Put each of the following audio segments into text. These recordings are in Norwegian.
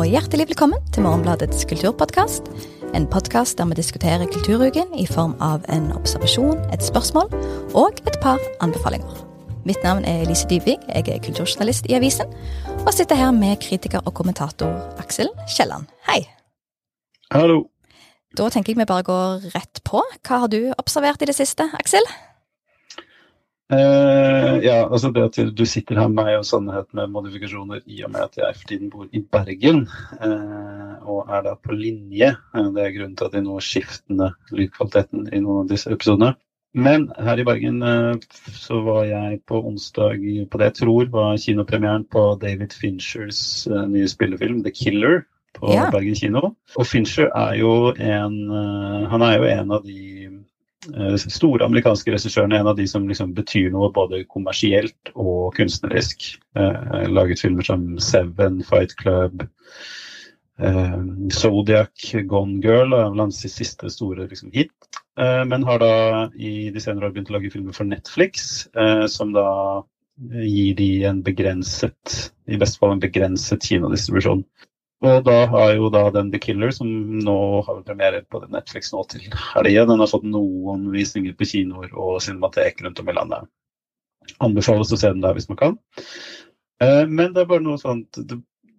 og hjertelig velkommen til Morgenbladets kulturpodkast. En podkast der vi diskuterer kulturuken i form av en observasjon, et spørsmål og et par anbefalinger. Mitt navn er Elise Dybvig, jeg er kulturjournalist i avisen, og sitter her med kritiker og kommentator Aksel Kielland. Hei. Hallo. Da tenker jeg vi bare går rett på. Hva har du observert i det siste, Aksel? Uh, ja, altså det at du sitter her med meg og sannhet med modifikasjoner i og med at jeg for tiden bor i Bergen uh, og er da på linje. Uh, det er grunnen til at jeg nå skifter skiftende lydkvaliteten i noen av disse episodene. Men her i Bergen så var jeg på onsdag på det jeg tror var kinopremieren på David Finchers nye spillefilm 'The Killer' på yeah. Bergen kino. Og Fincher er jo en Han er jo en av de store amerikanske regissørene, en av de som liksom betyr noe både kommersielt og kunstnerisk. Eh, laget filmer som Seven, Fight Club, eh, Zodiac, Gone Girl er vel hans siste store liksom, hit. Eh, men har da i de senere år begynt å lage filmer for Netflix, eh, som da gir de en begrenset, i beste fall en begrenset kinodistribusjon. Og da har jo da den The Killer, som nå har premiere på Netflix nå til helga, den har fått noen visninger på kinoer og cinematek rundt om i landet. Anbefales å se den der hvis man kan. Eh, men det er bare noe sånt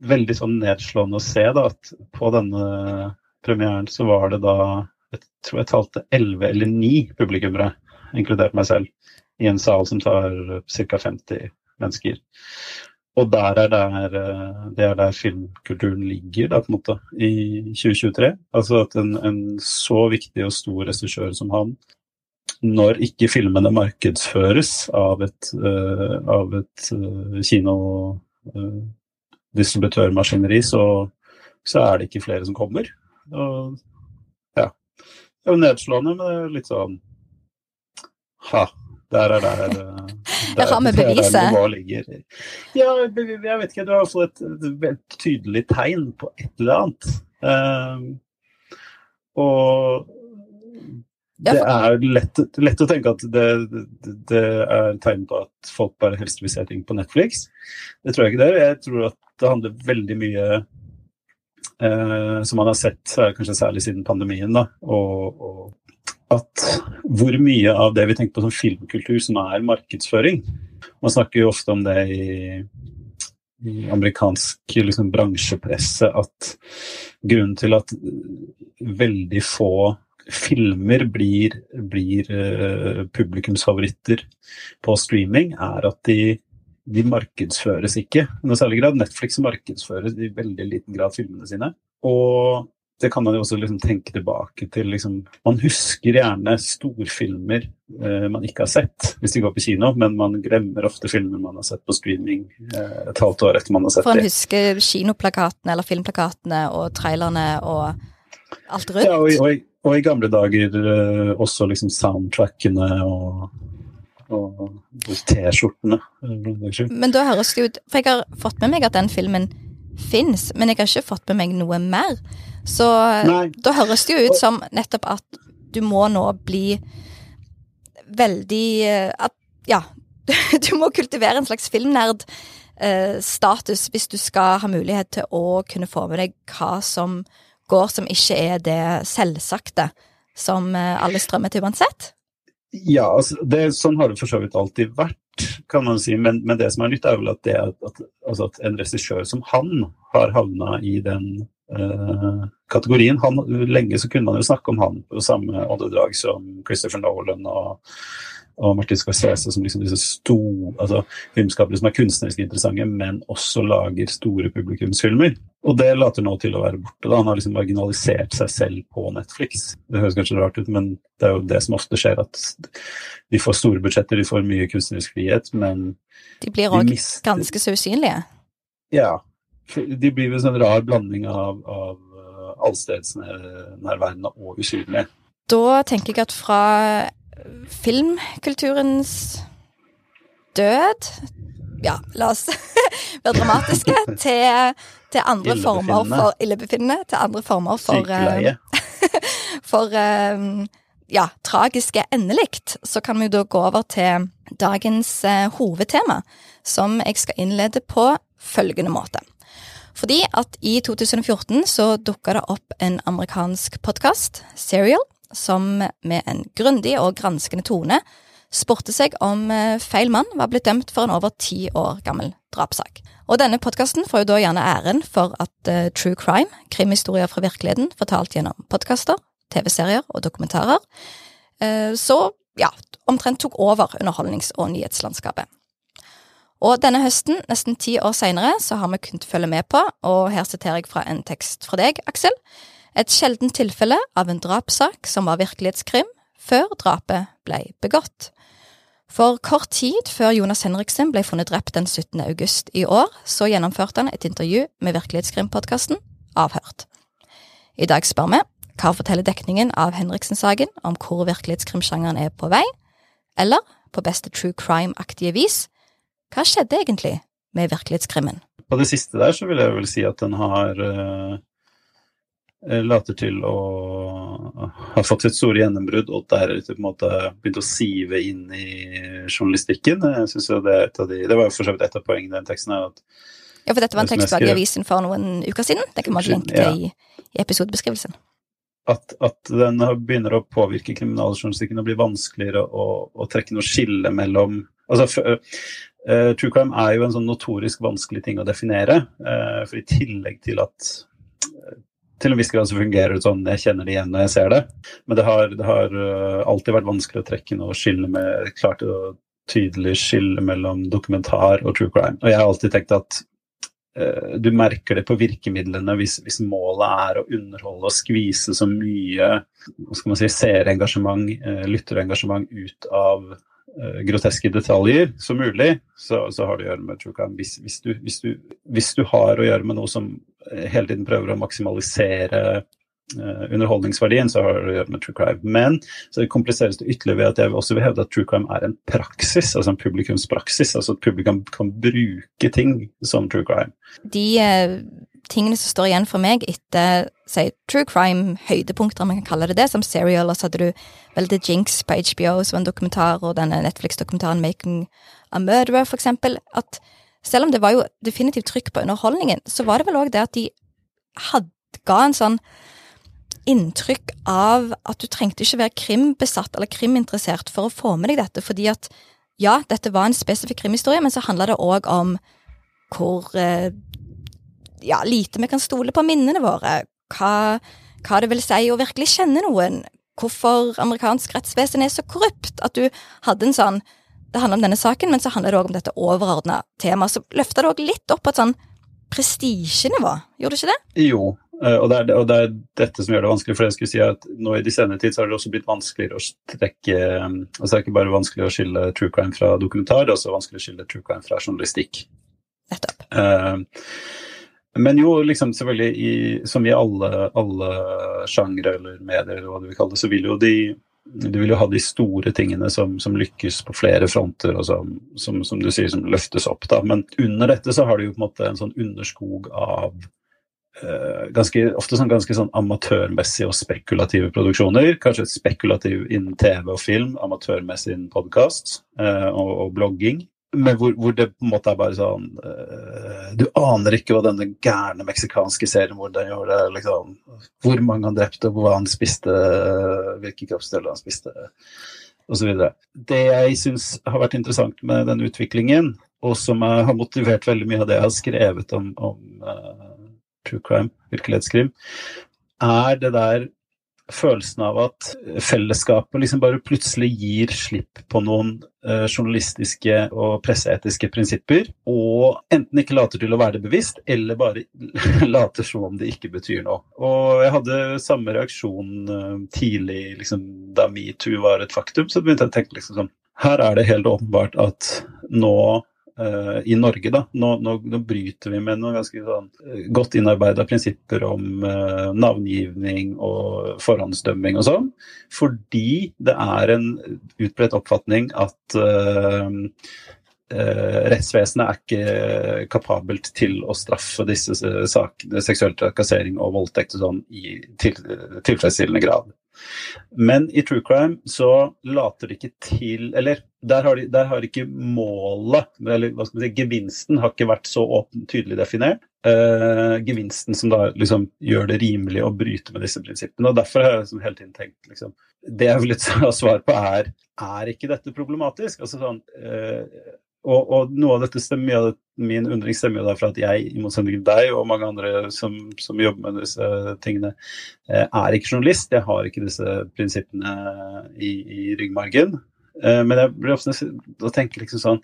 veldig sånn nedslående å se da, at på denne premieren så var det da jeg tror jeg talte elleve eller ni publikummere, inkludert meg selv, i en sal som tar ca. 50 mennesker. Og der er der, eh, det er der filmkulturen ligger da, på en måte, i 2023. Altså at en, en så viktig og stor regissør som han, når ikke filmene markedsføres av et, uh, av et uh, kinodistributørmaskineri, uh, så, så, er det ikke flere som kommer. Og, ja. Det er jo nedslående, men det er litt sånn Ha, der er der, der, der har med beviset. Ja, jeg vet ikke. Du har fått et, et tydelig tegn på et eller annet. Um, og det er lett, lett, å tenke at det, det, det er tegn på at folk bare helst vil se ting på Netflix. Det tror jeg ikke det er. Jeg tror at det handler veldig mye uh, som man har sett, kanskje særlig siden pandemien, da, og, og at hvor mye av det vi tenker på som filmkultur, som er markedsføring Man snakker jo ofte om det i, i amerikansk liksom, bransjepresse at grunnen til at veldig få filmer blir, blir uh, publikumsfavoritter på streaming, er at de, de markedsføres ikke i noe særlig grad. Netflix markedsfører i veldig liten grad filmene sine. Og det kan man jo også liksom tenke tilbake til. Liksom, man husker gjerne storfilmer eh, man ikke har sett hvis de går på kino, men man glemmer ofte filmer man har sett på streaming eh, et halvt år etter man har sett dem. For man husker kinoplakatene eller filmplakatene og trailerne og alt rundt? Ja, og, og, og i gamle dager eh, også liksom soundtrackene og og T-skjortene. Men da høres det ut For jeg har fått med meg at den filmen fins, men jeg har ikke fått med meg noe mer. Så Nei. da høres det jo ut som nettopp at du må nå bli veldig eh, at, Ja, du må kultivere en slags filmnerd. Eh, status hvis du skal ha mulighet til å kunne få med deg hva som går som ikke er det selvsagte som eh, alle strømmer til uansett? Ja, altså, det, sånn har det for så vidt alltid vært, kan man si. Men, men det som er nytt, er vel at, det, at, altså at en regissør som han har havna i den kategorien. Han, lenge så kunne man jo snakke om han på samme åndedrag som Christopher Nolan og, og Martin Scorsese, som liksom disse store altså, filmskapere som er kunstnerisk interessante, men også lager store publikumsfilmer. Og det later nå til å være borte. da Han har liksom marginalisert seg selv på Netflix. Det høres kanskje rart ut, men det er jo det som ofte skjer, at de får store budsjetter, de får mye kunstnerisk frihet, men De blir òg ganske så usynlige. Ja, de blir en sånn rar blanding av, av uh, allstedsnærværende og usynlig. Da tenker jeg at fra filmkulturens død Ja, la oss være dramatiske. Til, til andre former for Illebefinnende. Til andre former for Sykeleie. for um, ja, tragiske endelikt, så kan vi da gå over til dagens hovedtema, som jeg skal innlede på følgende måte. Fordi at i 2014 så dukka det opp en amerikansk podkast, Serial, som med en grundig og granskende tone spurte seg om eh, feil mann var blitt dømt for en over ti år gammel drapssak. Og denne podkasten får jo da gjerne æren for at uh, true crime, krimhistorier fra virkeligheten, fortalt gjennom podkaster, TV-serier og dokumentarer, uh, så ja, omtrent tok over underholdnings- og nyhetslandskapet. Og denne høsten, nesten ti år seinere, så har vi kunnet følge med på, og her siterer jeg fra en tekst fra deg, Aksel, et sjeldent tilfelle av en drapssak som var virkelighetskrim, før drapet ble begått. For kort tid før Jonas Henriksen ble funnet drept den 17. august i år, så gjennomførte han et intervju med Virkelighetskrimpodkasten Avhørt. I dag spør vi hva forteller dekningen av Henriksen-saken om hvor virkelighetskrimsjangeren er på vei, eller, på beste true crime-aktige vis, hva skjedde egentlig med virkelighetskrimmen? På det siste der så vil jeg vel si at den har uh, later til å ha fått sitt store gjennombrudd, og på en måte begynt å sive inn i journalistikken. Jeg synes jo Det er et av de, det var jo for så vidt et av poengene i den teksten. her, at ja, for dette var en tekst i avisen for noen uker siden. Det kan man linke til ja. i, i episodebeskrivelsen. At, at, den begynner å påvirke kriminaljournalistikken og blir vanskeligere å, å trekke noe skille mellom altså, Uh, true crime er jo en sånn notorisk vanskelig ting å definere. Uh, for i tillegg til at uh, til en viss grad så fungerer det sånn, jeg kjenner det igjen når jeg ser det. Men det har, det har alltid vært vanskelig å trekke noe skille med klart og tydelig skille mellom dokumentar og true crime. Og jeg har alltid tenkt at du merker det på virkemidlene hvis, hvis, målet er å underholde og skvise så mye hva skal man si, seerengasjement, lytterengasjement ut av uh, groteske detaljer som mulig, så, så, har det å gjøre med true crime. Hvis, hvis, du, hvis, du, hvis, du, har å gjøre med noe som eh, hele tiden prøver å maksimalisere uh, underholdningsverdien, så har det å gjøre med true crime. Men så det kompliseres det ytterligere ved at jeg også vil hevde at true crime er en praksis, altså en publikumspraksis. Altså at publikum kan bruke ting som true crime. De tingene som står igjen for meg etter si, true crime-høydepunkter, om man kan kalle det det, som Serial, og så hadde du vel The Jinx på HBO, som en dokumentar, og denne Netflix-dokumentaren Making a Murderer, for eksempel, at selv om det var jo definitivt trykk på underholdningen, så var det vel òg det at de hadde, ga en sånn inntrykk av at du trengte ikke være krimbesatt eller kriminteressert for å få med deg dette, fordi at ja, dette var en spesifikk krimhistorie, men så handla det òg om hvor eh, ja, lite vi kan stole på minnene våre, hva, hva det vil si å virkelig kjenne noen, hvorfor amerikansk rettsvesen er så korrupt, at du hadde en sånn Det handler om denne saken, men så handler det òg om dette overordna temaet. Så løfta det òg litt opp på et sånn prestisjenivå, gjorde det ikke det? Jo, eh, og det, er, og det, er, dette som gjør det vanskelig. For jeg skulle si at nå i de senere tid så har det også blitt vanskeligere å trekke altså Det er ikke bare vanskelig å skille true crime fra dokumentar, det er også vanskelig å skille true crime fra journalistikk. Nettopp. Uh, men jo, liksom selvfølgelig i, som i alle, alle sjangre eller medier, eller hva du vil kalle det, så vil jo de du vil jo ha de store tingene som, som lykkes på flere fronter, og som, som, som, du sier, som løftes opp. da. Men under dette så har du jo på en måte en sånn underskog av uh, ganske, ofte sånn ganske sånn amatørmessige og spekulative produksjoner. Kanskje spekulativ innen TV og film, amatørmessig innen podkast uh, og, og, blogging men hvor, hvor, det på en måte er bare sånn uh, Du aner ikke hva denne gærne meksikanske seriemorderen gjorde. Liksom, hvor mange han drepte, hva han spiste, hvilke kroppsdeler han spiste osv. Det jeg syns har vært interessant med denne utviklingen, og som har motivert veldig mye av det jeg har skrevet om, om uh, true crime, virkelighetskrim, er det der følelsen av at fellesskapet liksom bare plutselig gir slipp på noen eh, journalistiske og presseetiske prinsipper, og enten ikke later til å være det bevisst, eller bare later som om det ikke betyr noe. Og jeg hadde samme reaksjon eh, tidlig, liksom, da metoo var et faktum, så begynte jeg å tenke liksom sånn Her er det helt åpenbart at nå i Norge. Da. Nå, nå, nå, bryter vi med noen ganske sånn, eh, godt innarbeida prinsipper om uh, navngivning og forhåndsdømming og sånn, fordi det er en utbredt oppfatning at uh, rettsvesenet er ikke kapabelt til å straffe disse sakene, seksuell trakassering og voldtekt sånn, i til, tilfredsstillende grad. Men i true crime så later det ikke til Eller der har, de, der har ikke målet, eller hva skal man si, gevinsten, har ikke vært så åpen, tydelig definert. Uh, gevinsten som da liksom gjør det rimelig å bryte med disse prinsippene. og Derfor har jeg liksom hele tiden tenkt liksom, Det jeg vil ha svar på, er er ikke dette problematisk? Altså sånn, uh, og, og, noe av dette stemmer, av min undring stemmer jo derfor at jeg, i motsetning til deg og mange andre som, som, jobber med disse tingene, eh, er ikke journalist. Jeg har ikke disse prinsippene i, i ryggmargen. Eh, men jeg blir ofte da tenker liksom sånn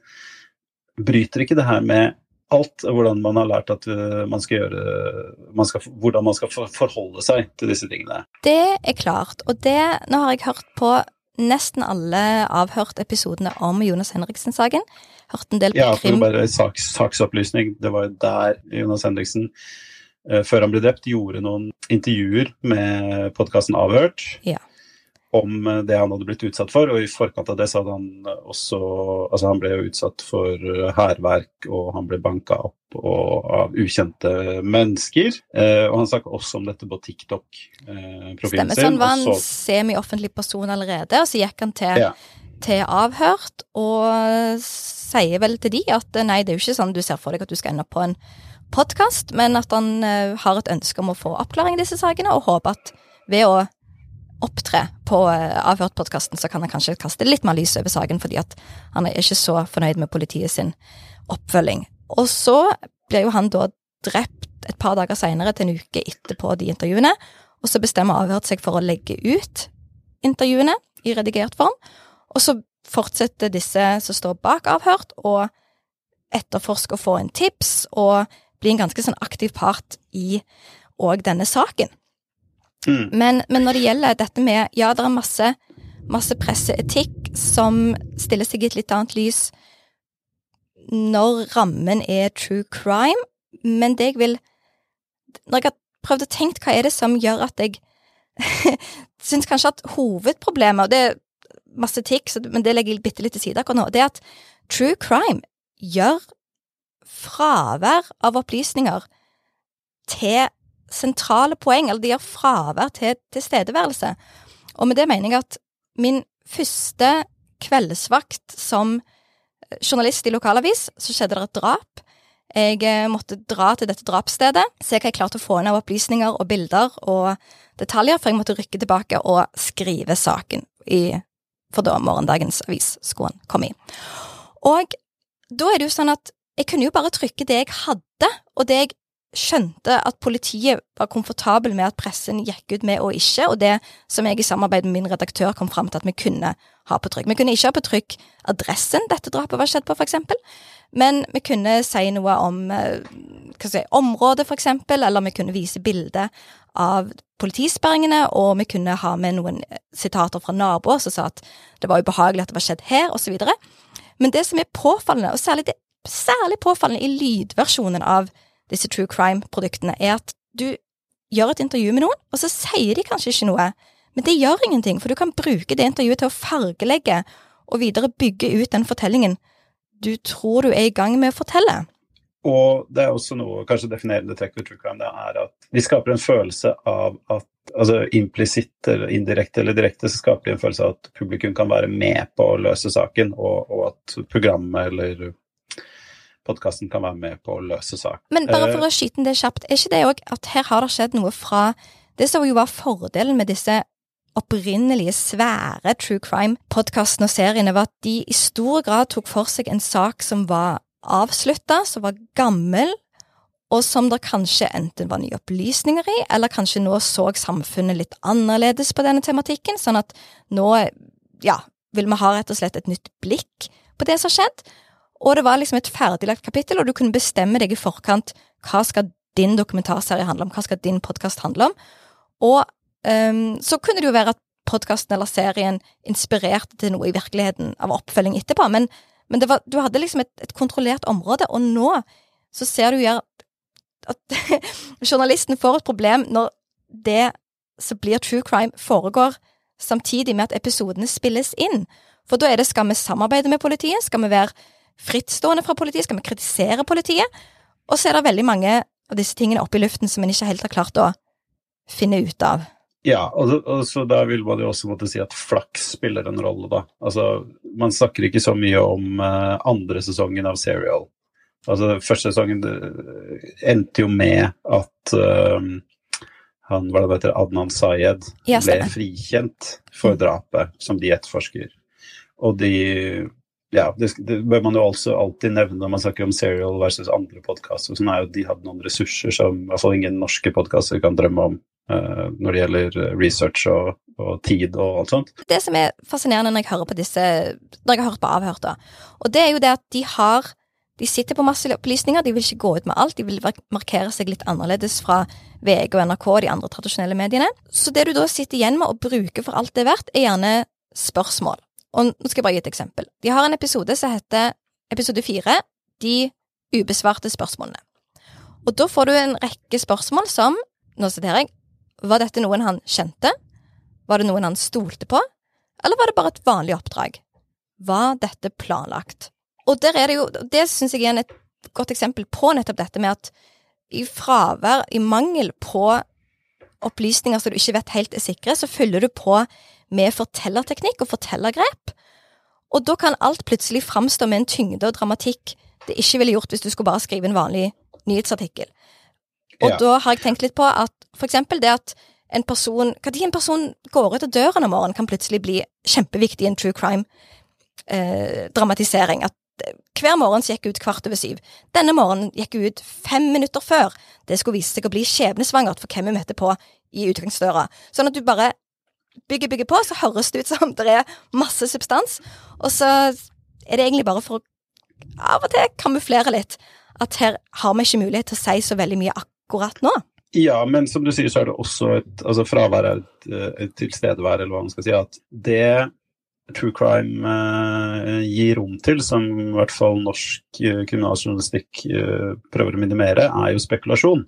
Bryter ikke det her med alt hvordan man har lært at man skal gjøre man skal, Hvordan man skal forholde seg til disse tingene? Det er klart. Og det Nå har jeg hørt på nesten alle avhørt episodene om Jonas Henriksen-saken. Hørt en del på ja, krim. Ja, for bare saks, saksopplysning. Det var jo der Jonas Henriksen, uh, før han ble drept, gjorde noen intervjuer med podkasten Avhørt. Ja om eh, det han hadde blitt utsatt for. Og i forkant av det så hadde han også Altså, han ble jo utsatt for eh, hærverk, og han ble banka opp og, av ukjente mennesker. Eh, og han snakket også om dette på TikTok-profilen eh, sin. Så han var en semi-offentlig person allerede, og så gikk han til, ja. til avhørt, og sier vel til de at nei, det er jo ikke sånn du ser for deg at du skal ende opp på en podkast, men at han uh, har et ønske om å få oppklaring i disse sakene, og håper at ved å opptre på uh, Avhørt-podkasten, så kan han kanskje kaste litt mer lys over saken, fordi at han er ikke så fornøyd med politiet sin oppfølging. Og så blir jo han da drept et par dager seinere, til en uke etterpå de intervjuene, og så bestemmer Avhørt seg for å legge ut intervjuene i redigert form, og så fortsetter disse som står bak Avhørt, å etterforske og få en tips, og bli en ganske sånn aktiv part i òg denne saken. Mm. Men, men, når det gjelder dette med Ja, det er masse, masse presseetikk som stiller seg i et litt annet lys når rammen er true crime, men det jeg vil Når jeg har prøvd å tenke hva er det som gjør at jeg syns kanskje at hovedproblemet, og det er masse etikk, men det legger jeg bitte litt til side akkurat nå, det er at true crime gjør fravær av opplysninger til sentrale poeng, eller de har fravær til tilstedeværelse. Og med det mener jeg at min første kveldsvakt som eh, journalist i lokalavis, så skjedde det et drap. Jeg eh, måtte dra til dette drapsstedet, se hva jeg klarte å få inn av opplysninger og bilder og detaljer, før jeg måtte rykke tilbake og skrive saken i, for da morgendagens avis skulle han komme i. Og da er det jo sånn at jeg kunne jo bare trykke det jeg hadde, og det jeg skjønte at politiet var komfortabel med at pressen gikk ut med og ikke, og det som jeg i samarbeid med min redaktør kom fram til at vi kunne ha på trykk. Vi kunne ikke ha på trykk adressen dette drapet var skjedd på, for eksempel, men vi kunne si noe om eh, hva si, området, for eksempel, eller vi kunne vise bilde av politisperringene, og vi kunne ha med noen eh, sitater fra naboer som sa at det var ubehagelig at det var skjedd her, osv. Men det som er påfallende, og særlig, det, særlig påfallende i lydversjonen av disse true crime-produktene, er at du gjør et intervju med noen, og så sier de kanskje ikke noe, men det gjør ingenting, for du kan bruke det intervjuet til å fargelegge og videre bygge ut den fortellingen du tror du er i gang med å fortelle. Og det er også noe kanskje definerende trekk ved true crime, det er at vi skaper en følelse av at altså implisitt eller indirekte eller direkte så skaper de en følelse av at publikum kan være med på å løse saken, og, og at programmet eller podkasten kan være med på å løse sak. Men bare for eh, å skyte det kjapt, er ikke det òg at her har det skjedd noe fra det som jo var fordelen med disse opprinnelige, svære true crime-podkastene og seriene, var at de i stor grad tok for seg en sak som var avslutta, som var gammel, og som det kanskje enten var nye opplysninger i, eller kanskje nå så samfunnet litt annerledes på denne tematikken, sånn at nå, ja, vil vi ha rett og slett et nytt blikk på det som har skjedd. Og det var liksom et ferdiglagt kapittel, og du kunne bestemme deg i forkant hva skal din dokumentarserie handle om, hva skal din podkast handle om. Og um, så kunne det jo være at podkasten eller serien inspirerte til noe i virkeligheten av oppfølging etterpå, men, men var, du hadde liksom et, et, kontrollert område, og nå så ser du jo at journalisten får et problem når det som blir true crime, foregår samtidig med at episodene spilles inn. For da er det skal vi samarbeide med politiet, skal vi være frittstående fra politiet? Skal vi kritisere politiet? Og så er det veldig mange av disse tingene oppe i luften som en ikke helt har klart å finne ut av. Ja, og, og, så da vil man jo også måtte si at flaks spiller en rolle, da. Altså, man snakker ikke så mye om uh, andre sesongen av Serial. Altså, første sesongen endte jo med at uh, han, hva det heter, Adnan Sayed ble frikjent for mm. drapet som de etterforsker. Og de ja, det, det, bør man jo også alltid nevne når man snakker om Serial versus andre podkaster. Sånn de hadde noen ressurser som i hvert fall ingen norske podkaster kan drømme om uh, når det gjelder eh, research og, og, tid og alt sånt. Det som er fascinerende når jeg hører på disse Når jeg har hørt på Avhørt, da, og det er jo det at de har de sitter på masse opplysninger, de vil ikke gå ut med alt, de vil markere seg litt annerledes fra VG og NRK og de andre tradisjonelle mediene. Så det du da sitter igjen med og bruker for alt det er verdt, er gjerne spørsmål. Og nå skal jeg bare gi et eksempel. De har en episode som heter episode fire De ubesvarte spørsmålene. Og da får du en rekke spørsmål som, nå siterer jeg, var dette noen han kjente? Var det noen han stolte på? Eller var det bare et vanlig oppdrag? Var dette planlagt? Og der er det jo, det syns jeg er et godt eksempel på nettopp dette med at i fravær, i mangel på opplysninger som du ikke vet helt er sikre, så fyller du på med fortellerteknikk og fortellergrep. Og da kan alt plutselig framstå med en tyngde og dramatikk det ikke ville gjort hvis du skulle bare skrive en vanlig nyhetsartikkel. Og ja. da har jeg tenkt litt på at for eksempel det at en person Når en person går ut av døren om morgenen, kan plutselig bli kjempeviktig i en true crime-dramatisering. Eh, at hver morgen så gikk ut kvart over syv. Denne morgenen gikk ut fem minutter før. Det skulle vise seg å bli skjebnesvangert for hvem vi møtte på i utgangsdøra. Sånn at du bare bygger, bygger på, så høres det ut som det er masse substans. Og så er det egentlig bare for å av og til kamuflere litt at her har vi ikke mulighet til å si så veldig mye akkurat nå. Ja, men som du sier, så er det også et altså fravær er et, et tilstedevær, eller hva man skal si. At det true crime eh, gir rom til, som i hvert fall norsk eh, kriminaljournalistikk eh, prøver å minimere, er jo spekulasjon.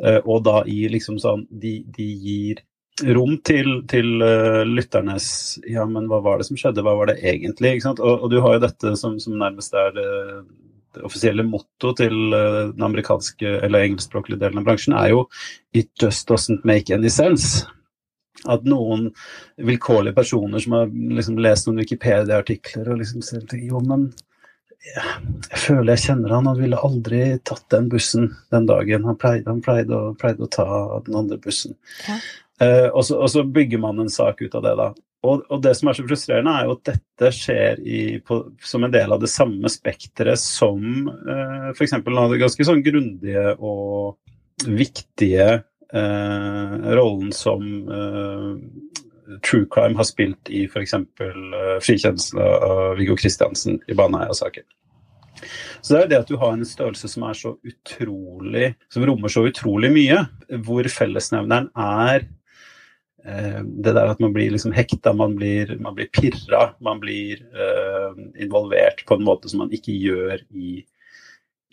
og da i liksom sånn de, de gir rom til, til uh, lytternes Ja, men hva var det som skjedde, hva var det egentlig? Og, og, du har jo dette som, som nærmest er det, det offisielle motto til uh, den amerikanske eller engelskspråklige delen av bransjen, er jo 'It just doesn't make any sense'. At noen vilkårlige personer som har liksom lest noen Wikipedia-artikler og liksom sier jo, men jeg føler jeg kjenner han, han ville aldri tatt den bussen den dagen. Han pleide, han pleide, å, pleide å, ta den andre bussen. Ja. Uh, og, så, og, så, bygger man en sak ut av det, da. Og, og det som er så frustrerende, er jo at dette skjer i, på, som en del av det samme spekteret som eh, f.eks. ganske sånn grundige og viktige eh, rollen som eh, true crime har spilt i f.eks. Eh, frikjennelse av Viggo Kristiansen i Baneheia-saken. Så det er jo det at du har en størrelse som er så utrolig, som rommer så utrolig mye, hvor fellesnevneren er Eh, det der at man blir liksom hekta, man blir, man blir pirra, man blir uh, involvert på en måte som man ikke gjør i,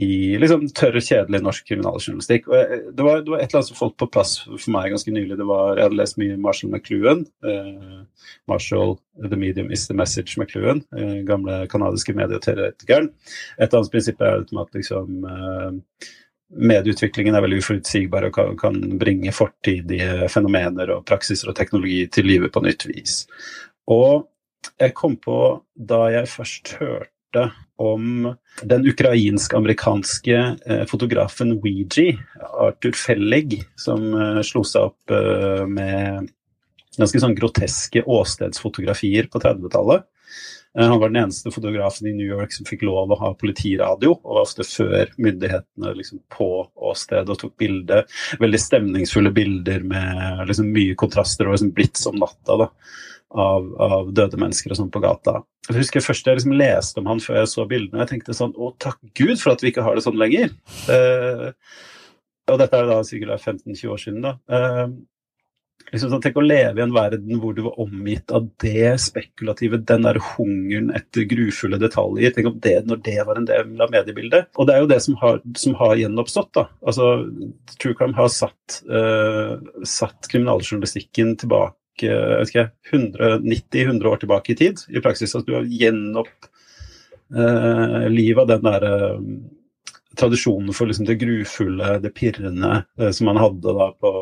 i liksom tørr og kjedelig norsk kriminaljournalistikk. Jeg, det, det, var, et eller annet som falt på plass for meg ganske nylig. Det var, jeg hadde lest mye Marshall McLuhan. Uh, Marshall, The Medium is the Message McLuhan. Uh, gamle kanadiske medieteoretikeren. Et annet prinsipp er at liksom medieutviklingen er veldig uforutsigbar og kan, bringe fortidige fenomener og praksiser og teknologi til live på nytt vis. Og jeg kom på, da jeg først hørte om den ukrainsk-amerikanske eh, fotografen Weegee, Arthur Fellig, som eh, slo seg opp eh, med ganske sånn groteske åstedsfotografier på 30-tallet. Eh, han var den eneste fotografen i New York som fikk lov å ha politiradio, og var ofte før myndighetene liksom på åstedet og tok bilde. Veldig stemningsfulle bilder med liksom mye kontraster og liksom blitz om natta da, av, av, døde mennesker og sånn på gata. Jeg husker først jeg liksom leste om han før jeg så bildene, og jeg tenkte sånn Å, takk Gud for at vi ikke har det sånn lenger. Uh, og dette er da sikkert 15-20 år siden, da. Uh, liksom sånn, Tenk å leve i en verden hvor du var omgitt av det spekulative, den der hungeren etter grufulle detaljer. Tenk om det, når det var en del av mediebildet. Og det er jo det som har, som har gjenoppstått. da. Altså, True Crime har satt, uh, satt kriminaljournalistikken tilbake jeg vet ikke, 190-100 år tilbake i tid, i praksis. At du har gjenopp uh, livet av den derre uh, tradisjonen for liksom det grufulle, det pirrende, uh, som man hadde da på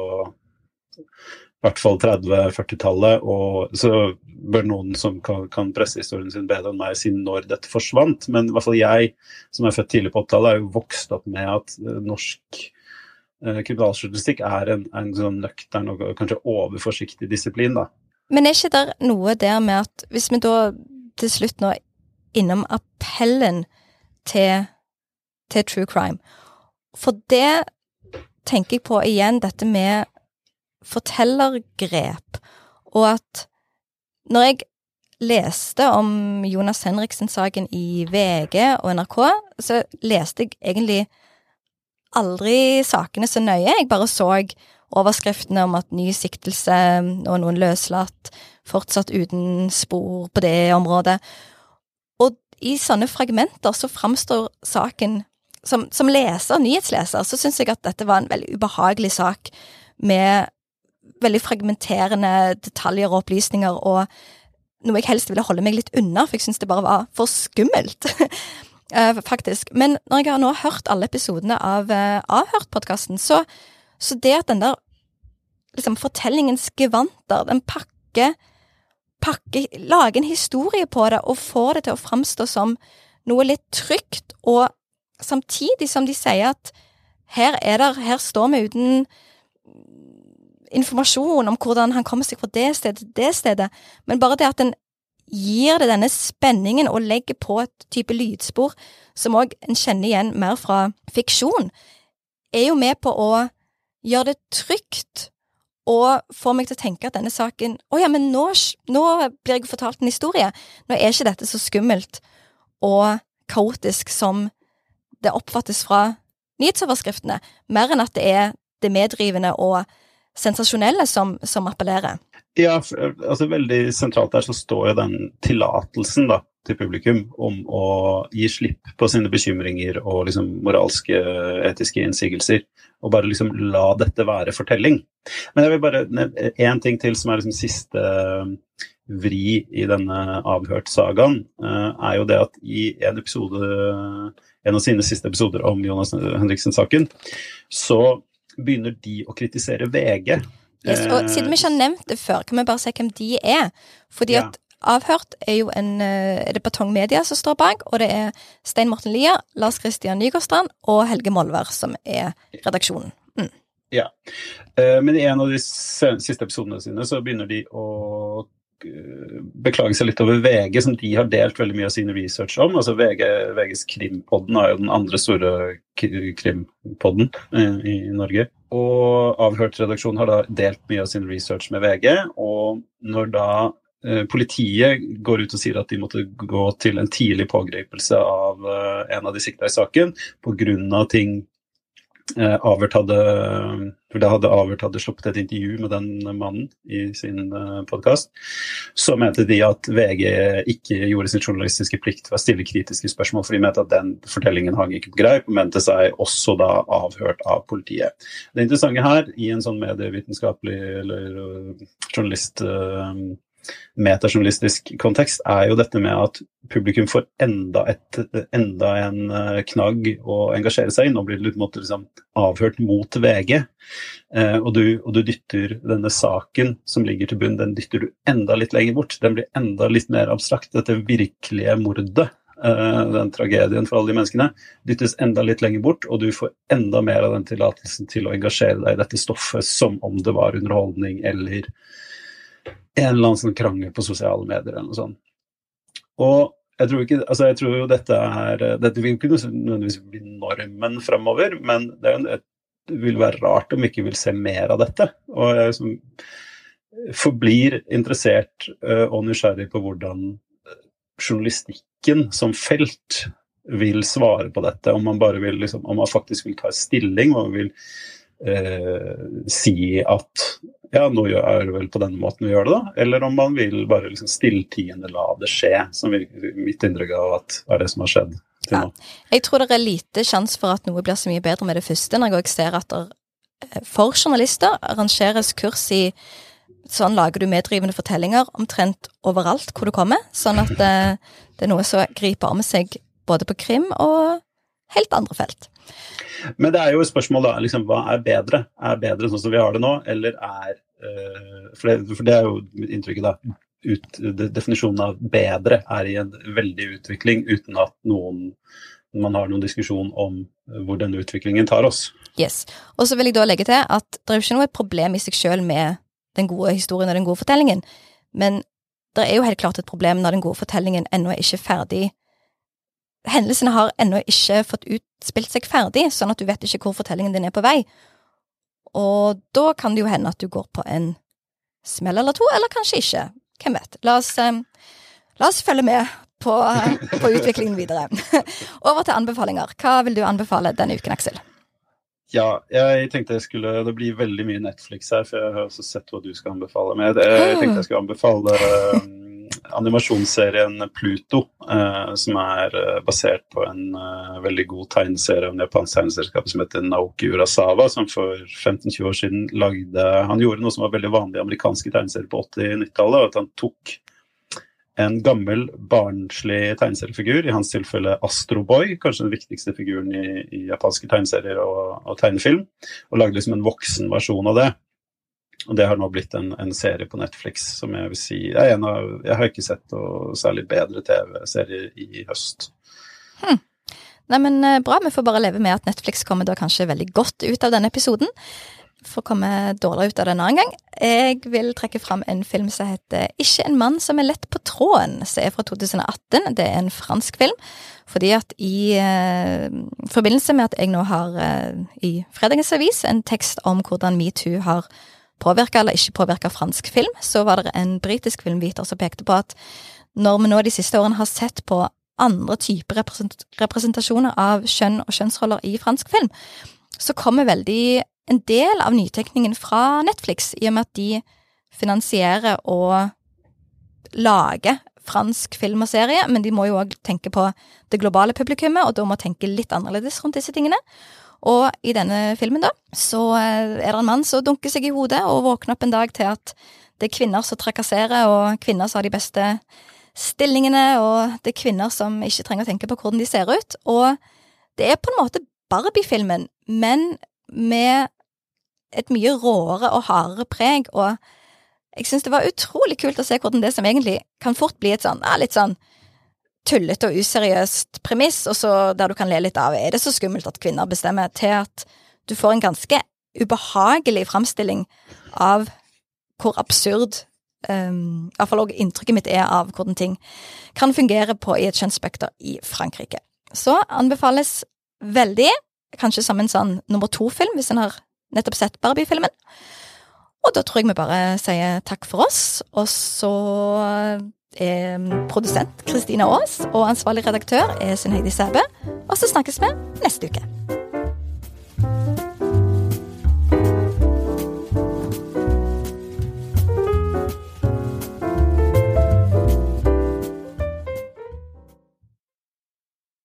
hvert fall 30-40-tallet, og så bør noen som kan, kan pressehistorien sin bedre enn meg, si når dette forsvant. Men i hvert fall jeg, som er født tidlig på 80-tallet, er jo vokst opp med at uh, norsk eh, kriminaljournalistikk er en, en sånn nøktern og kanskje overforsiktig disiplin, da. Men er ikke det noe der med at hvis vi da til slutt nå innom appellen til, til true crime For det tenker jeg på igjen, dette med fortellergrep, og at når jeg leste om Jonas Henriksen-saken i VG og NRK, så leste jeg egentlig aldri sakene så nøye. Jeg bare så overskriftene om at ny siktelse og noen løslatt, fortsatt uten spor på det området. Og i sånne fragmenter så framstår saken som, som leser, nyhetsleser, så syns jeg at dette var en veldig ubehagelig sak med veldig fragmenterende detaljer og opplysninger, og noe jeg helst ville holde meg litt unna, for jeg syns det bare var for skummelt. uh, faktisk. Men når jeg har nå hørt alle episodene av uh, Avhørt-podkasten, så, så, det at den der liksom fortellingens gevanter, den pakker pakke, Lager en historie på det og får det til å framstå som noe litt trygt, og samtidig som de sier at her er der, her står vi uten informasjon om hvordan han kommer seg fra det stedet til det stedet, men bare det at en gir det denne spenningen og legger på et type lydspor som òg en kjenner igjen mer fra fiksjon, er jo med på å gjøre det trygt og få meg til å tenke at denne saken Å ja, men nå, nå blir jeg fortalt en historie. Nå er ikke dette så skummelt og kaotisk som det oppfattes fra nyhetsoverskriftene, mer enn at det er det medrivende og sensasjonelle som, som appellerer. Ja, altså veldig sentralt der så står jo den tillatelsen da, til publikum om å gi slipp på sine bekymringer og liksom moralske, etiske innsigelser. Og bare liksom la dette være fortelling. Men jeg vil bare én ting til som er liksom siste eh, vri i denne avhørt-sagaen, eh, er jo det at i en episode, en av sine siste episoder om Jonas Henriksen-saken, så begynner de å kritisere VG. Yes, og Siden vi ikke har nevnt det før, kan vi bare se hvem de er. Fordi ja. at Avhørt er jo en eh, er det Batong Media som står bak, og det er Stein Morten Lier, Lars Christian Nygårdstrand og Helge Molvær som er redaksjonen. Mm. Ja. Eh, men i en av de siste episodene sine så begynner de å Eh, beklage seg litt over VG, som de har delt veldig mye av sin research om. altså VG, VGs Krimpodden er jo den andre store krimpodden i, i Norge. Og Avhørt-redaksjonen har da delt mye av sin research med VG. Og når da eh, politiet går ut og sier at de måtte gå til en tidlig pågripelse av en av de sikta i saken pga. ting Eh, Avert hadde, da hadde Avert hadde sluppet et intervju med den mannen i sin eh, podkast, så mente de at VG ikke gjorde sin journalistiske plikt ved å stille kritiske spørsmål, for de mente at den fortellingen hang ikke på greip, og mente seg også da avhørt av politiet. Det interessante her, i en sånn medievitenskapelig eller uh, journalist... Metajournalistisk kontekst, er jo dette med at publikum får enda, et, enda en eh, knagg å engasjere seg i. Nå blir det litt liksom, avhørt mot VG. Eh, og, du, og, du, dytter denne saken som ligger til bunn, den dytter du enda litt lenger bort. Den blir enda litt mer abstrakt. Dette virkelige mordet, eh, den tragedien for alle de menneskene, dyttes enda litt lenger bort, og du får enda mer av den tillatelsen til å engasjere deg i dette stoffet som om det var underholdning eller en eller annen sånn krangel på sosiale medier eller noe sånt. Og jeg tror, ikke, altså jeg tror jo dette er Dette vil ikke nødvendigvis bli normen fremover, men det, er, det vil være rart om vi ikke vil se mer av dette. Og jeg liksom forblir interessert uh, og nysgjerrig på hvordan journalistikken som felt vil svare på dette. Om man bare vil liksom, om man faktisk vil ta stilling, og vil eh, si at ja, nå er det vel på denne måten vi gjør det, da. Eller om man vil bare liksom stilltiende la det skje, som mitt inntrykk av at er det som har skjedd til nå. Ja. Jeg tror det er lite sjanse for at noe blir så mye bedre med det første, når jeg òg ser at det eh, for journalister arrangeres kurs i sånn lager du meddrivende fortellinger omtrent overalt hvor du kommer, sånn at det, eh, det er noe som griper om seg både på krim og helt andre felt. Men det er jo et spørsmål da, liksom, hva er bedre? Er bedre sånn som vi har det nå, eller er det, for det er jo inntrykket, da. Ut, definisjonen av bedre er i en veldig utvikling uten at noen man har noen diskusjon om hvor denne utviklingen tar oss. Yes. Og så vil jeg da legge til at det er jo ikke noe problem i seg sjøl med den gode historien og den gode fortellingen, men det er jo helt klart et problem når den gode fortellingen ennå er ikke ferdig Hendelsene har ennå ikke fått utspilt seg ferdig, sånn at du vet ikke hvor fortellingen din er på vei. Og da kan det jo hende at du går på en smell eller to, eller kanskje ikke. Hvem vet. La oss, eh, la oss følge med på, på utviklingen videre. Over til anbefalinger. Hva vil du anbefale denne uken, Aksel? Ja, jeg tenkte jeg skulle Det blir veldig mye Netflix her, for jeg har også sett hva du skal anbefale. Men jeg tenkte jeg skulle anbefale um, animasjonsserien Pluto, eh, som er uh, basert på en eh, veldig god tegneserie en japansk tegneselskap som heter Naoki Urasawa, som for 15-20 år siden lagde Han gjorde noe som var veldig vanlig i amerikanske tegneserier på 80-90-tallet, at han tok en gammel, barnslig tegneseriefigur, i hans tilfelle Astroboy, kanskje den viktigste figuren i, i japanske tegneserier og, og, tegnefilm, og lagde liksom en voksen versjon av det. Og det har nå blitt en, en, serie på Netflix som jeg vil si en av Jeg har ikke sett noe særlig bedre TV-serier i høst. Hmm. Nei, men eh, Bra, vi får bare leve med at Netflix kommer da kanskje veldig godt ut av denne episoden for å komme dårligere ut av det en annen gang. Jeg vil trekke fram en film som heter Ikke en mann som er lett på tråden, som er fra 2018. Det er en fransk film. Fordi at i eh, forbindelse med at jeg nå har eh, i fredagens avis en tekst om hvordan metoo har påvirka eller ikke påvirka fransk film, så var det en britisk filmviter som pekte på at når vi nå de siste årene har sett på andre typer representasjoner av kjønn og kjønnsroller i fransk film, så kommer veldig en del av nytenkningen fra Netflix, i og med at de finansierer og lager fransk film og serie, men de må jo òg tenke på det globale publikummet, og da må tenke litt annerledes rundt disse tingene. Og i denne filmen, da, så er det en mann som dunker seg i hodet og våkner opp en dag til at det er kvinner som trakasserer, og kvinner som har de beste stillingene, og det er kvinner som ikke trenger å tenke på hvordan de ser ut. Og det er på en måte Barbie-filmen, men med et mye råere og hardere preg, og jeg syns det var utrolig kult å se hvordan det som egentlig kan fort bli et sånn, ja, litt sånn tullete og useriøst premiss, og så der du kan le litt av er det så skummelt at kvinner bestemmer, til at du får en ganske ubehagelig framstilling av hvor absurd um, Iallfall også inntrykket mitt er av hvordan ting kan fungere på i et kjønnsspekter i Frankrike. Så anbefales veldig, kanskje som en sånn nummer to-film, hvis en har nettopp sett Barbie-filmen. Og da tror jeg vi bare sier takk for oss, og så produsent Kristina Aas og ansvarlig redaktør er Sunn Heidi Sæbø. Og så snakkes vi neste uke.